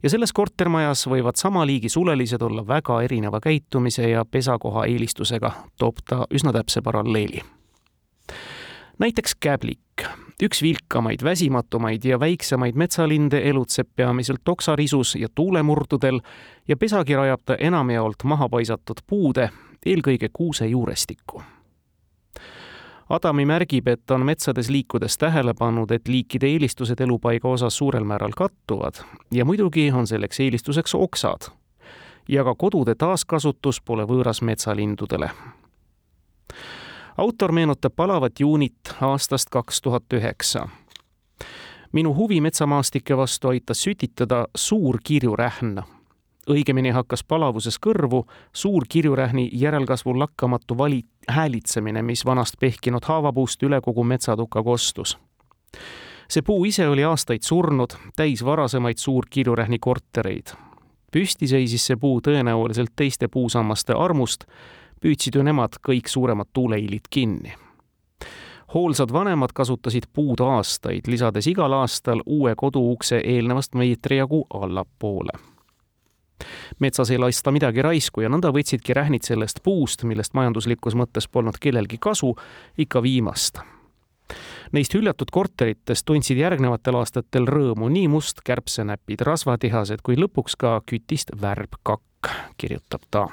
Ja selles kortermajas võivad sama liigi sulelised olla väga erineva käitumise ja pesakoha eelistusega, toob ta üsna täpse paralleeli. näiteks käblik üks vilkamaid, väsimatumaid ja väiksemaid metsalinde elutseb peamiselt oksarisus ja tuulemurdudel ja pesagi rajab ta enamjaolt maha paisatud puude, eelkõige kuuse juurestikku. Adami märgib, et on metsades liikudes tähele pannud, et liikide eelistused elupaiga osas suurel määral kattuvad ja muidugi on selleks eelistuseks oksad. ja ka kodude taaskasutus pole võõras metsalindudele autor meenutab palavat juunit aastast kaks tuhat üheksa. minu huvi metsamaastike vastu aitas sütitada suur kirjurähn. Õigemini hakkas palavuses kõrvu suur kirjurähni järelkasvu lakkamatu vali-, häälitsemine, mis vanast pehkinud haavapuust üle kogu metsatuka kostus see puu ise oli aastaid surnud, täis varasemaid suurkirjurähni kortereid. püsti seisis see puu tõenäoliselt teiste puusammaste armust püüdsid ju nemad kõik suuremad tuuleiilid kinni. hoolsad vanemad kasutasid puud aastaid, lisades igal aastal uue koduukse eelnevast meetri jagu allapoole metsas ei lasta midagi raisku ja nõnda võtsidki rähnid sellest puust, millest majanduslikus mõttes polnud kellelgi kasu, ikka viimast. Neist hüljatud korteritest tundsid järgnevatel aastatel rõõmu nii must kärbsenäpid, rasvatihased kui lõpuks ka kütist värbkakk, kirjutab ta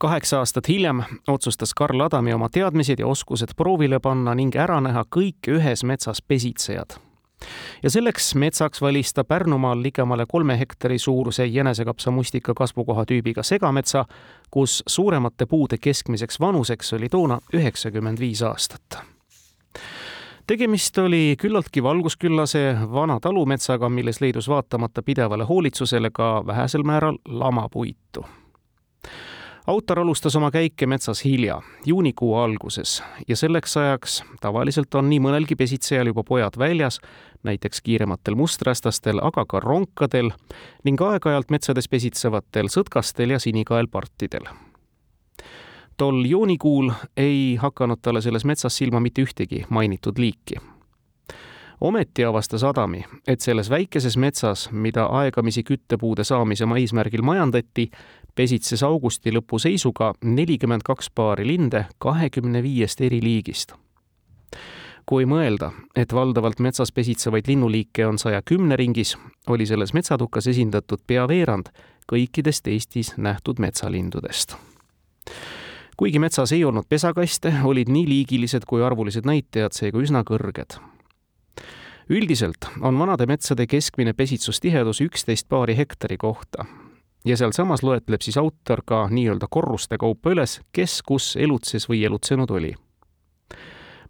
kaheksa aastat hiljem otsustas Karl Adami oma teadmised ja oskused proovile panna ning ära näha kõik ühes metsas pesitsejad. Ja selleks metsaks valis ta Pärnumaal ligemale kolme hektari suuruse jänesekapsamustika kasvukoha tüübiga segametsa, kus suuremate puude keskmiseks vanuseks oli toona üheksakümmend viis aastat. Tegemist oli küllaltki valgusküllase vana talumetsaga, milles leidus vaatamata pidevale hoolitsusele ka vähesel määral lamapuitu autor alustas oma käike metsas hilja, juunikuu alguses ja selleks ajaks tavaliselt on nii mõnelgi pesitsejal juba pojad väljas, näiteks kiirematel musträstastel, aga ka ronkadel ning aeg-ajalt metsades pesitsevatel sõtkastel ja sinikaelpartidel. tol juunikuul ei hakanud talle selles metsas silma mitte ühtegi mainitud liiki ometi avastas Adami, et selles väikeses metsas, mida aegamisi küttepuude saamise eesmärgil majandati, pesitses augusti lõpu seisuga nelikümmend kaks paari linde kahekümne viiest eri liigist. kui mõelda, et valdavalt metsas pesitsevaid linnuliike on saja kümne ringis, oli selles metsatukas esindatud pea veerand kõikidest Eestis nähtud metsalindudest kuigi metsas ei olnud pesakaste, olid nii liigilised kui arvulised näitajad seega üsna kõrged. üldiselt on vanade metsade keskmine pesitsustihedus üksteist paari hektari kohta ja sealsamas loetleb siis autor ka nii-öelda korruste kaupa üles, kes kus elutses või elutsenud oli.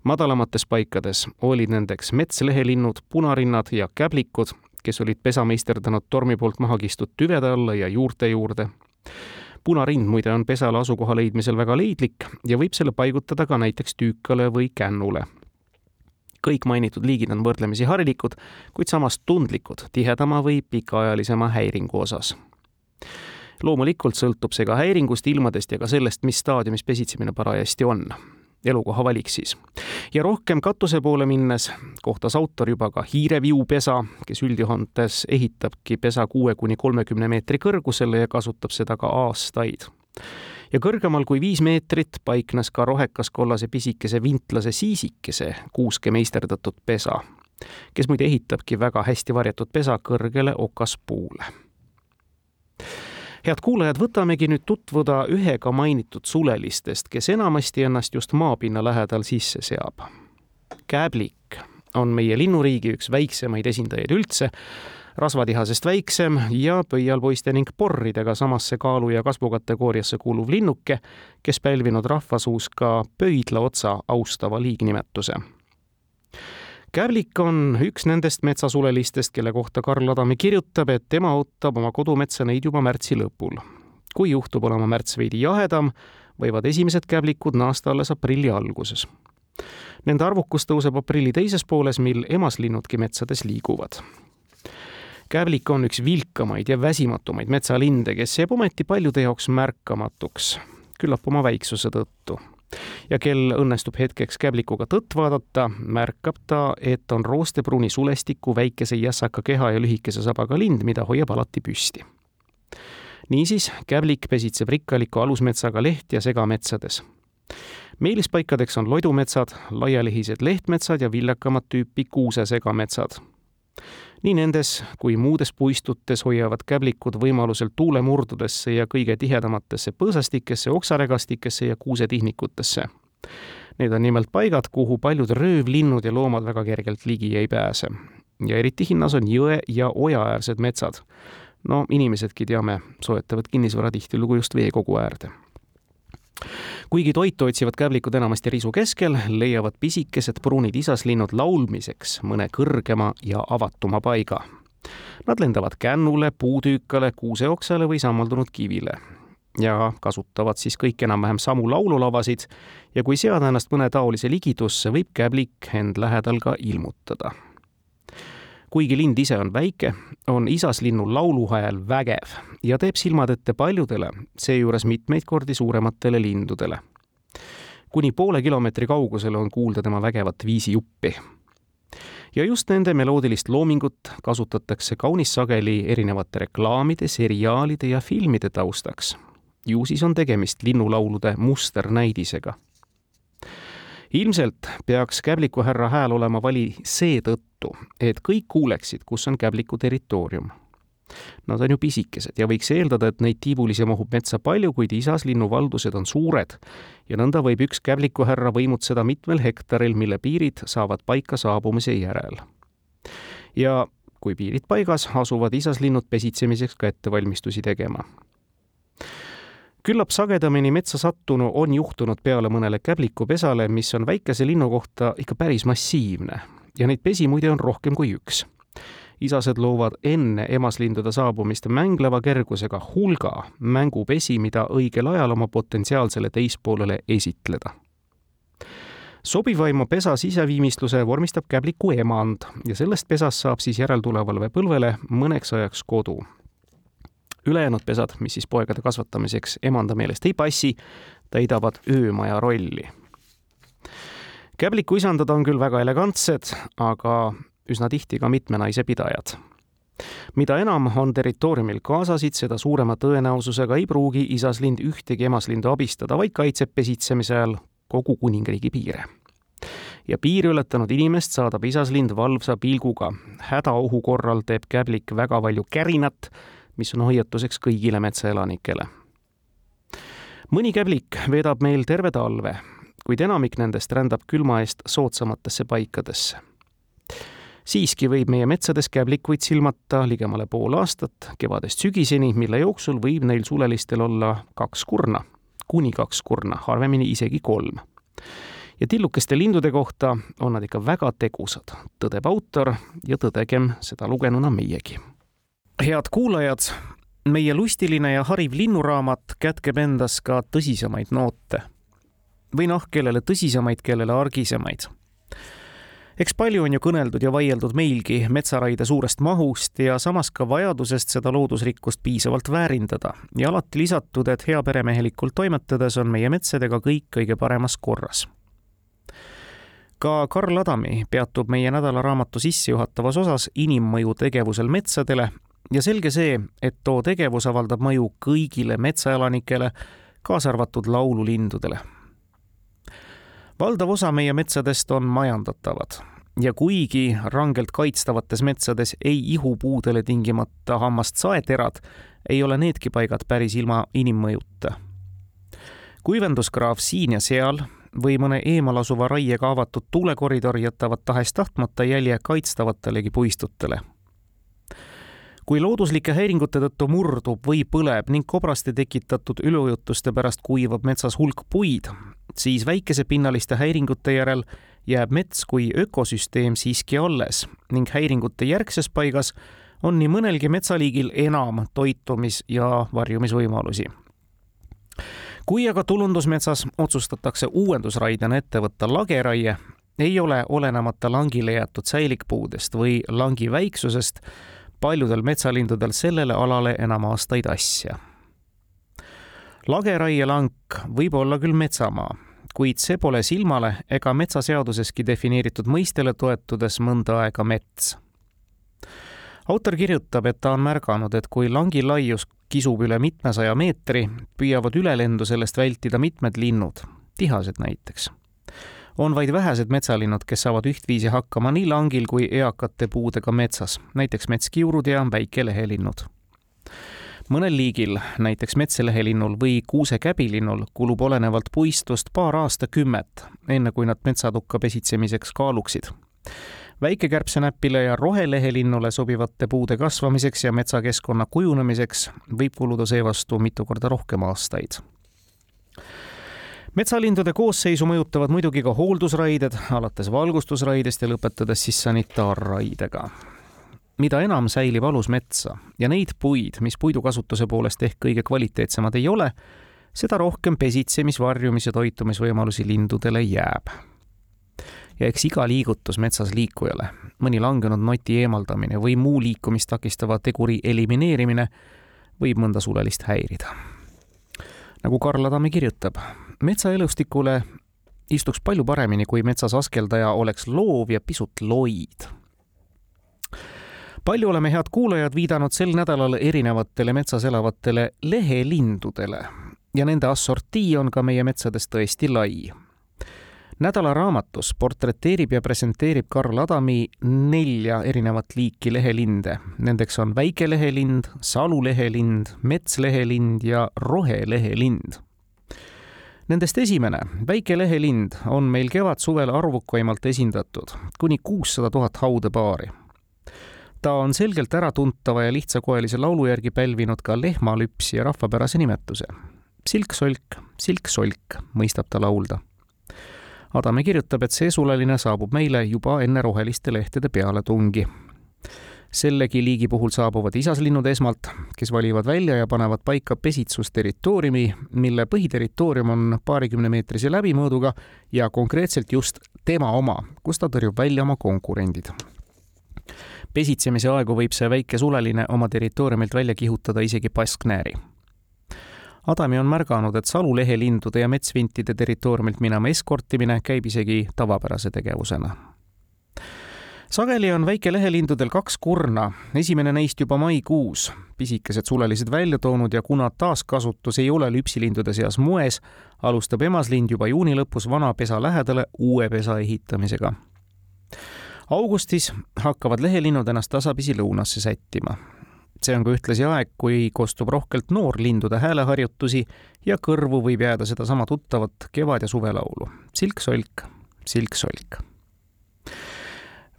madalamates paikades olid nendeks metslehelinnud, punarinnad ja käblikud, kes olid pesa meisterdanud tormi poolt maha kistud tüvede alla ja juurte juurde. punarind muide on pesale asukoha leidmisel väga leidlik ja võib selle paigutada ka näiteks tüükale või kännule kõik mainitud liigid on võrdlemisi harilikud, kuid samas tundlikud tihedama või pikaajalisema häiringu osas loomulikult sõltub see ka häiringust, ilmadest ja ka sellest, mis staadiumis pesitsemine parajasti on. elukoha valik siis. ja rohkem katuse poole minnes kohtas autor juba ka hiireviupesa, kes üldjoontes ehitabki pesa kuue kuni kolmekümne meetri kõrgusele ja kasutab seda ka aastaid ja kõrgemal kui viis meetrit paiknes ka rohekas kollase pisikese vintlase siisikese kuuske meisterdatud pesa, kes muide ehitabki väga hästi varjatud pesa kõrgele okaspuule head kuulajad, võtamegi nüüd tutvuda ühega mainitud sulelistest, kes enamasti ennast just maapinna lähedal sisse seab. kääblik on meie linnuriigi üks väiksemaid esindajaid üldse, rasvatihasest väiksem ja pöialpoiste ning porridega samasse kaalu- ja kasvukategooriasse kuuluv linnuke, kes pälvinud rahvasuus ka pöidla otsa austava liignimetuse Kävlik on üks nendest metsasulelistest, kelle kohta Karl Adami kirjutab, et tema ootab oma kodumetsa neid juba märtsi lõpul. kui juhtub olema märts veidi jahedam, võivad esimesed kävlikud naasta alles aprilli alguses. Nende arvukus tõuseb aprilli teises pooles, mil emaslinnudki metsades liiguvad. kävlik on üks vilkamaid ja väsimatumaid metsalinde, kes jääb ometi paljude jaoks märkamatuks, küllap oma väiksuse tõttu ja kel õnnestub hetkeks käblikuga tõtt vaadata, märkab ta, et on roostepruuni sulestiku, väikese jässaka keha ja lühikese sabaga lind, mida hoiab alati püsti. niisiis, käblik pesitseb rikkaliku alusmetsaga leht- ja segametsades. meelispaikadeks on lodumetsad, laialihised lehtmetsad ja viljakamat tüüpi kuusesegametsad nii nendes kui muudes puistutes hoiavad käblikud võimalusel tuulemurdudesse ja kõige tihedamatesse põõsastikesse, oksaregastikesse ja kuusetihnikutesse. Need on nimelt paigad, kuhu paljud röövlinnud ja loomad väga kergelt ligi ei pääse. ja eriti hinnas on jõe- ja ojaäärsed metsad. no inimesedki teame, soetavad kinnisvara tihtilugu just veekogu äärde kuigi toitu otsivad käblikud enamasti risu keskel, leiavad pisikesed pruunid isaslinnud laulmiseks mõne kõrgema ja avatuma paiga. Nad lendavad kännule, puutüükale, kuuseoksale või sammaldunud kivile ja kasutavad siis kõik enam-vähem samu laululavasid ja kui seada ennast mõne taolise ligitusse, võib käblik end lähedal ka ilmutada kuigi lind ise on väike, on isaslinnu lauluhääl vägev ja teeb silmad ette paljudele, seejuures mitmeid kordi suurematele lindudele. kuni poole kilomeetri kaugusele on kuulda tema vägevat viisijuppi. ja just nende meloodilist loomingut kasutatakse kaunis sageli erinevate reklaamide, seriaalide ja filmide taustaks. ju siis on tegemist linnulaulude musternäidisega ilmselt peaks Käbliku härra hääl olema vali seetõttu, et kõik kuuleksid, kus on Käbliku territoorium. Nad on ju pisikesed ja võiks eeldada, et neid tiibulisi mahub metsa palju, kuid isaslinnu valdused on suured ja nõnda võib üks Käbliku härra võimutseda mitmel hektaril, mille piirid saavad paika saabumise järel. ja kui piirid paigas, asuvad isaslinnud pesitsemiseks ka ettevalmistusi tegema küllap sagedamini metsa sattunu on juhtunud peale mõnele käblikupesale, mis on väikese linnu kohta ikka päris massiivne. Ja neid pesi muide on rohkem kui üks. isased loovad enne emaslindude saabumist mängleva kergusega hulga mängupesi, mida õigel ajal oma potentsiaalsele teispoolele esitleda. Sobivaima pesa siseviimistluse vormistab käbliku emand ja sellest pesast saab siis järeltulevale põlvele mõneks ajaks kodu ülejäänud pesad, mis siis poegade kasvatamiseks emanda meelest ei passi, täidavad öömaja rolli. käbliku isandad on küll väga elegantsed, aga üsna tihti ka mitme naise pidajad. mida enam on territooriumil kaasasid, seda suurema tõenäosusega ei pruugi isaslind ühtegi emaslindu abistada, vaid kaitseb pesitsemise ajal kogu kuningriigi piire ja piiri ületanud inimest saadab isaslind valvsa pilguga. hädaohu korral teeb käblik väga palju kärinat mis on hoiatuseks kõigile metsaelanikele. mõni käblik veedab meil terve talve, kuid enamik nendest rändab külma eest soodsamatesse paikadesse. siiski võib meie metsades käblikuid silmata ligemale pool aastat, kevadest sügiseni, mille jooksul võib neil sulelistel olla kaks kurna, kuni kaks kurna, harvemini isegi kolm ja tillukeste lindude kohta on nad ikka väga tegusad, tõdeb autor ja tõdegem seda lugenuna meiegi head kuulajad, meie lustiline ja hariv linnuraamat kätkeb endas ka tõsisemaid noote. või noh, kellele tõsisemaid, kellele argisemaid. eks palju on ju kõneldud ja vaieldud meilgi metsaraide suurest mahust ja samas ka vajadusest seda loodusrikkust piisavalt väärindada ja alati lisatud, et heaperemehelikult toimetades on meie metsadega kõik kõige paremas korras ka Karl Adami peatub meie nädalaraamatu sissejuhatavas osas inimmõju tegevusel metsadele ja selge see, et too tegevus avaldab mõju kõigile metsaelanikele, kaasa arvatud laululindudele. valdav osa meie metsadest on majandatavad ja kuigi rangelt kaitstavates metsades ei ihu puudele tingimata hammast saeterad, ei ole needki paigad päris ilma inimmõjuta. kuivenduskraav siin ja seal või mõne eemal asuva raiega avatud tuulekoridor jätavad tahes-tahtmata jälje kaitstavatelegi puistutele kui looduslike häiringute tõttu murdub või põleb ning kobraste tekitatud üleujutuste pärast kuivab metsas hulk puid, siis väikesepinnaliste häiringute järel jääb mets kui ökosüsteem siiski alles ning häiringute järgses paigas on nii mõnelgi metsaliigil enam toitumis- ja varjumisvõimalusi. kui aga tulundusmetsas otsustatakse uuendusraidena ette võtta lageraie, ei ole olenemata langile jäetud säilikpuudest või langi väiksusest paljudel metsalindudel sellele alale enam aastaid asja. lageraielank võib olla küll metsamaa, kuid see pole silmale ega metsaseaduseski defineeritud mõistele toetudes mõnda aega mets. autor kirjutab, et ta on märganud, et kui langi laius kisub üle mitmesaja meetri, püüavad ülelendu sellest vältida mitmed linnud, tihased näiteks on vaid vähesed metsalinnud, kes saavad ühtviisi hakkama nii langil kui eakate puudega metsas, näiteks metskiurud ja väikelehelinnud. mõnel liigil, näiteks metslehelinnul või kuusekäbilinnul, kulub olenevalt puistust paar aastakümmet, enne kui nad metsatukka pesitsemiseks kaaluksid väikekärbsenäpile ja rohelehelinnule sobivate puude kasvamiseks ja metsakeskkonna kujunemiseks võib kuluda seevastu mitu korda rohkem aastaid metsalindude koosseisu mõjutavad muidugi ka hooldusraided, alates valgustusraidest ja lõpetades siis sanitaarraidega. mida enam säilib alus metsa ja neid puid, mis puidukasutuse poolest ehk kõige kvaliteetsemad ei ole, seda rohkem pesitsemis, varjumis ja toitumisvõimalusi lindudele jääb. ja eks iga liigutus metsas liikujale, mõni langenud noti eemaldamine või muu liikumist takistava teguri elimineerimine võib mõnda sulelist häirida. nagu Karl Adami kirjutab, metsaelustikule istuks palju paremini, kui metsas askeldaja oleks loov ja pisut loid. palju oleme, head kuulajad, viidanud sel nädalal erinevatele metsas elavatele lehelindudele ja nende assortii on ka meie metsades tõesti lai nädalaraamatus portreteerib ja presenteerib Karl Adami nelja erinevat liiki lehelinde. Nendeks on väikelehelind, salulehelind, metslehelind ja rohelehelind Nendest esimene, väike lehelind, on meil kevad-suvel arvukaimalt esindatud, kuni kuussada tuhat haudepaari. ta on selgelt äratuntava ja lihtsakoelise laulu järgi pälvinud ka lehmalüpsi ja rahvapärase nimetuse. silk-solk, silk-solk, mõistab ta laulda. Adame kirjutab, et see suleline saabub meile juba enne roheliste lehtede pealetungi sellegi liigi puhul saabuvad isaslinnud esmalt, kes valivad välja ja panevad paika pesitsusterritooriumi, mille põhiterritoorium on paarikümnemeetrise läbimõõduga ja konkreetselt just tema oma, kus ta tõrjub välja oma konkurendid. pesitsemise aegu võib see väike suleline oma territooriumilt välja kihutada isegi pasknääri Adami on märganud, et salulehelindude ja metsvintide territooriumilt minema eskortimine käib isegi tavapärase tegevusena sageli on väikelehelindudel kaks kurna, esimene neist juba maikuus, pisikesed sulelised välja toonud ja kuna taaskasutus ei ole lüpsilindude seas moes, alustab emaslind juba juuni lõpus vana pesa lähedale uue pesa ehitamisega. augustis hakkavad lehelinnud ennast tasapisi lõunasse sättima. see on ka ühtlasi aeg, kui kostub rohkelt noorlindude hääleharjutusi ja kõrvu võib jääda sedasama tuttavat kevad- ja suvelaulu. silk-solk, silk-solk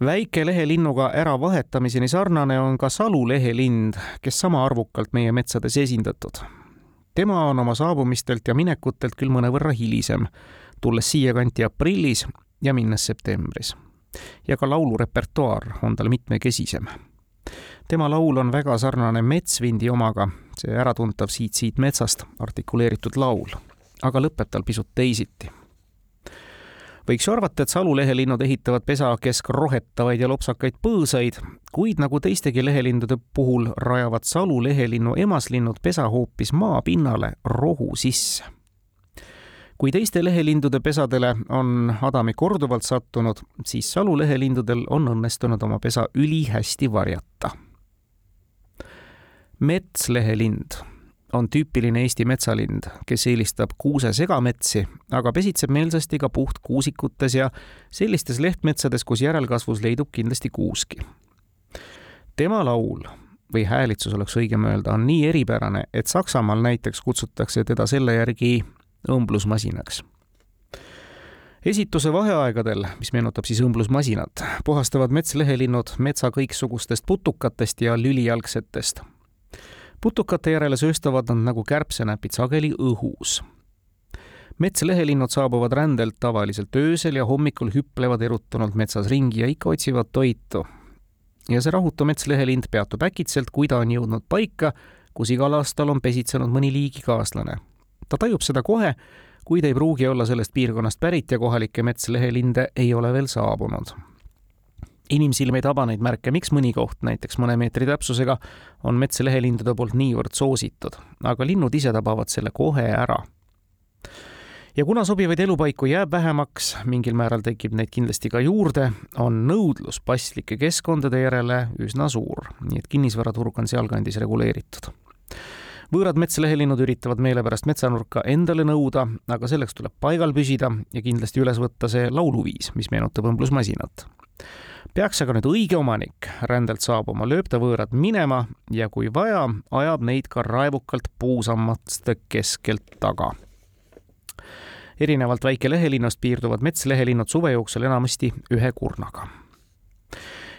väikelehelinnuga äravahetamiseni sarnane on ka salulehelind, kes sama arvukalt meie metsades esindatud. tema on oma saabumistelt ja minekutelt küll mõnevõrra hilisem, tulles siiakanti aprillis ja minnes septembris. ja ka laulurepertuaar on tal mitmekesisem. tema laul on väga sarnane metsvindi omaga, see äratuntav Siit-siit metsast artikuleeritud laul, aga lõpeb tal pisut teisiti võiks ju arvata, et salulehelinnud ehitavad pesa kesk rohetavaid ja lopsakaid põõsaid, kuid nagu teistegi lehelindude puhul rajavad salulehelinnu emaslinnud pesa hoopis maapinnale rohu sisse. kui teiste lehelindude pesadele on Adami korduvalt sattunud, siis Salu lehelindudel on õnnestunud oma pesa ülihästi varjata. metslehelind on tüüpiline Eesti metsalind, kes eelistab kuuse segametsi, aga pesitseb meelsasti ka puhtkuusikutes ja sellistes lehtmetsades, kus järelkasvus leidub kindlasti kuuski. tema laul või häälitsus oleks õigem öelda, on nii eripärane, et Saksamaal näiteks kutsutakse teda selle järgi õmblusmasinaks. esituse vaheaegadel, mis meenutab siis õmblusmasinat, puhastavad metslehelinnud metsa kõiksugustest putukatest ja lülijalgsetest. Putukate järele sööstavad nad nagu kärbsenäpid sageli õhus metslehelinnud saabuvad rändelt tavaliselt öösel ja hommikul hüplevad erutunult metsas ringi ja ikka otsivad toitu. ja see rahutu metslehelind peatub äkitselt, kui ta on jõudnud paika, kus igal aastal on pesitsenud mõni liigikaaslane ta tajub seda kohe, kuid ei pruugi olla sellest piirkonnast pärit ja kohalikke metslehelinde ei ole veel saabunud. Inimsilm ei taba neid märke, miks mõni koht, näiteks mõne meetri täpsusega, on metslehelindude poolt niivõrd soositud, aga linnud ise tabavad selle kohe ära. Ja kuna sobivaid elupaiku jääb vähemaks, mingil määral tekib neid kindlasti ka juurde, on nõudlus passlike keskkondade järele üsna suur, nii et kinnisvaraturg on sealkandis reguleeritud. Võõrad metslehelinnud üritavad meelepärast metsanurka endale nõuda, aga selleks tuleb paigal püsida ja kindlasti üles võtta see lauluviis, mis meenutab õmblusmasinat. Peaks aga nüüd õige omanik rändelt saabuma, lööb ta võõrad minema ja kui vaja, ajab neid ka raevukalt puusammaste keskelt taga erinevalt väikelehelinnast piirduvad metslehelinnud suve jooksul enamasti ühe kurnaga.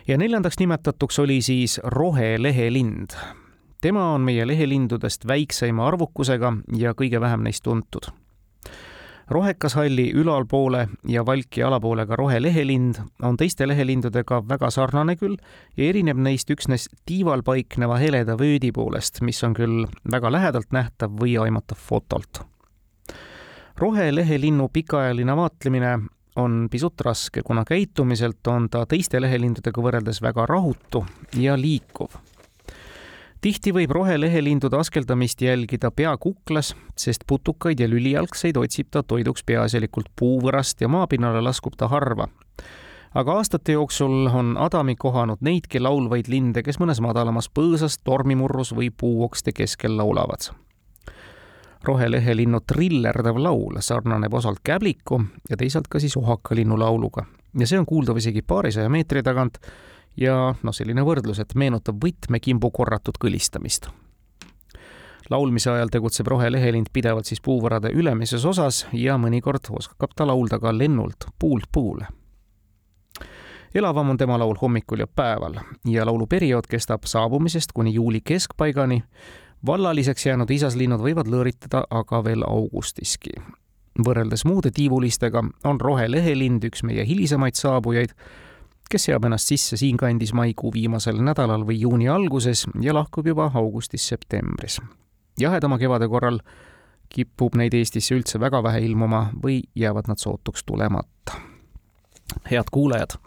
ja neljandaks nimetatuks oli siis rohelehelind, tema on meie lehelindudest väikseima arvukusega ja kõige vähem neist tuntud. Rohekashalli ülalpoole ja valki alapoolega rohelehelind on teiste lehelindudega väga sarnane küll ja erineb neist üksnes tiival paikneva heleda vöödi poolest, mis on küll väga lähedalt nähtav või aimatav fotolt. rohelehelinnu pikaajaline vaatlemine on pisut raske, kuna käitumiselt on ta teiste lehelindudega võrreldes väga rahutu ja liikuv tihti võib rohelehelindude askeldamist jälgida pea kuklas, sest putukaid ja lülijalgseid otsib ta toiduks peaasjalikult puuvõrast ja maapinnale laskub ta harva. aga aastate jooksul on Adami kohanud neidki laulvaid linde, kes mõnes madalamas põõsas, tormimurrus või puuokste keskel laulavad rohelehelinnu trillerdav laul sarnaneb osalt käbliku ja teisalt ka siis ohakalinnu lauluga ja see on kuuldav isegi paarisaja meetri tagant ja noh, selline võrdlus, et meenutab võtmekimbu korratut kõlistamist. laulmise ajal tegutseb rohelehelind pidevalt siis puuvarade ülemises osas ja mõnikord oskab ta laulda ka lennult puult puule. elavam on tema laul hommikul ja päeval ja lauluperiood kestab saabumisest kuni juuli keskpaigani. vallaliseks jäänud isaslinnud võivad lõõritada aga veel augustiski võrreldes muude tiivulistega on rohelehelind üks meie hilisemaid saabujaid kes seab ennast sisse siinkandis maikuu viimasel nädalal või juuni alguses ja lahkub juba augustis-septembris. jahedama kevade korral kipub neid Eestisse üldse väga vähe ilmuma või jäävad nad sootuks tulemata. Head kuulajad,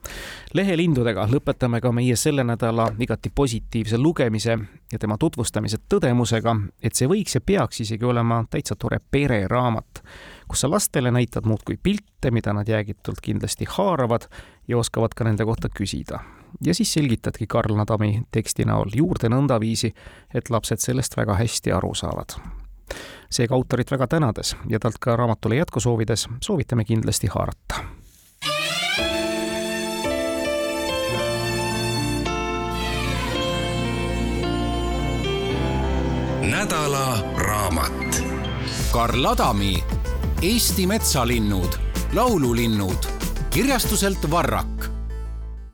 lehelindudega lõpetame ka meie selle nädala igati positiivse lugemise ja tema tutvustamise tõdemusega, et see võiks ja peaks isegi olema täitsa tore pereraamat kus sa lastele näitad muudkui pilte, mida nad jäägitult kindlasti haaravad ja oskavad ka nende kohta küsida. ja siis selgitadki Karl Nadami teksti näol juurde nõndaviisi, et lapsed sellest väga hästi aru saavad. seega autorit väga tänades ja talt ka raamatule jätku soovides soovitame kindlasti haarata nädala raamat. Karl Adami Eesti metsalinnud, laululinnud kirjastuselt Varrak